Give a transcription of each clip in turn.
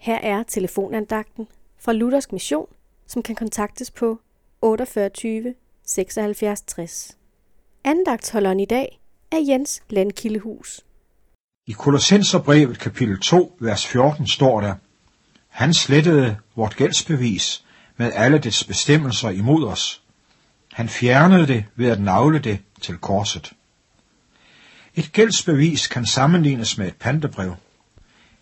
Her er telefonandagten fra Luthersk Mission, som kan kontaktes på 48 76 60. Andagtholderen i dag er Jens Landkildehus. I Kolossenserbrevet kapitel 2, vers 14 står der, Han slettede vort gældsbevis med alle dets bestemmelser imod os. Han fjernede det ved at navle det til korset. Et gældsbevis kan sammenlignes med et pantebrev.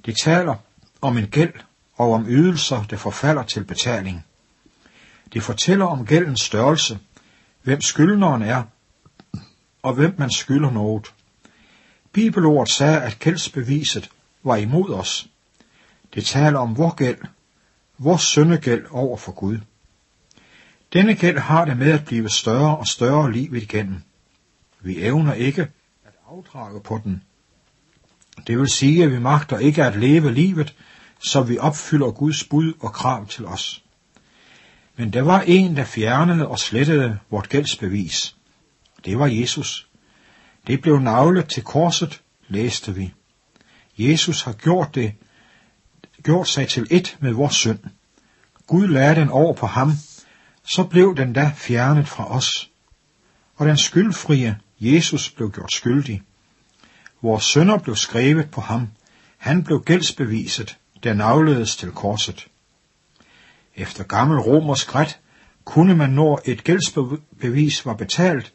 Det taler om en gæld og om ydelser, der forfalder til betaling. Det fortæller om gældens størrelse, hvem skyldneren er, og hvem man skylder noget. Bibelordet sagde, at gældsbeviset var imod os. Det taler om vor gæld, vores syndegæld over for Gud. Denne gæld har det med at blive større og større livet igennem. Vi evner ikke at afdrage på den. Det vil sige, at vi magter ikke at leve livet, så vi opfylder Guds bud og krav til os. Men der var en, der fjernede og slettede vort gældsbevis. Det var Jesus. Det blev navlet til korset, læste vi. Jesus har gjort det, gjort sig til et med vores synd. Gud lagde den over på ham, så blev den da fjernet fra os. Og den skyldfrie Jesus blev gjort skyldig. Vores sønder blev skrevet på ham. Han blev gældsbeviset, der navledes til korset. Efter gammel romersk ret kunne man, når et gældsbevis var betalt,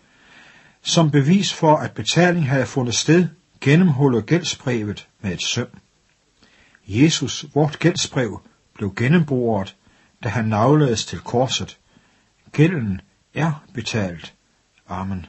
som bevis for, at betaling havde fundet sted, gennemhulle gældsbrevet med et søm. Jesus, vort gældsbrev, blev gennemboret, da han navledes til korset. Gælden er betalt. Amen.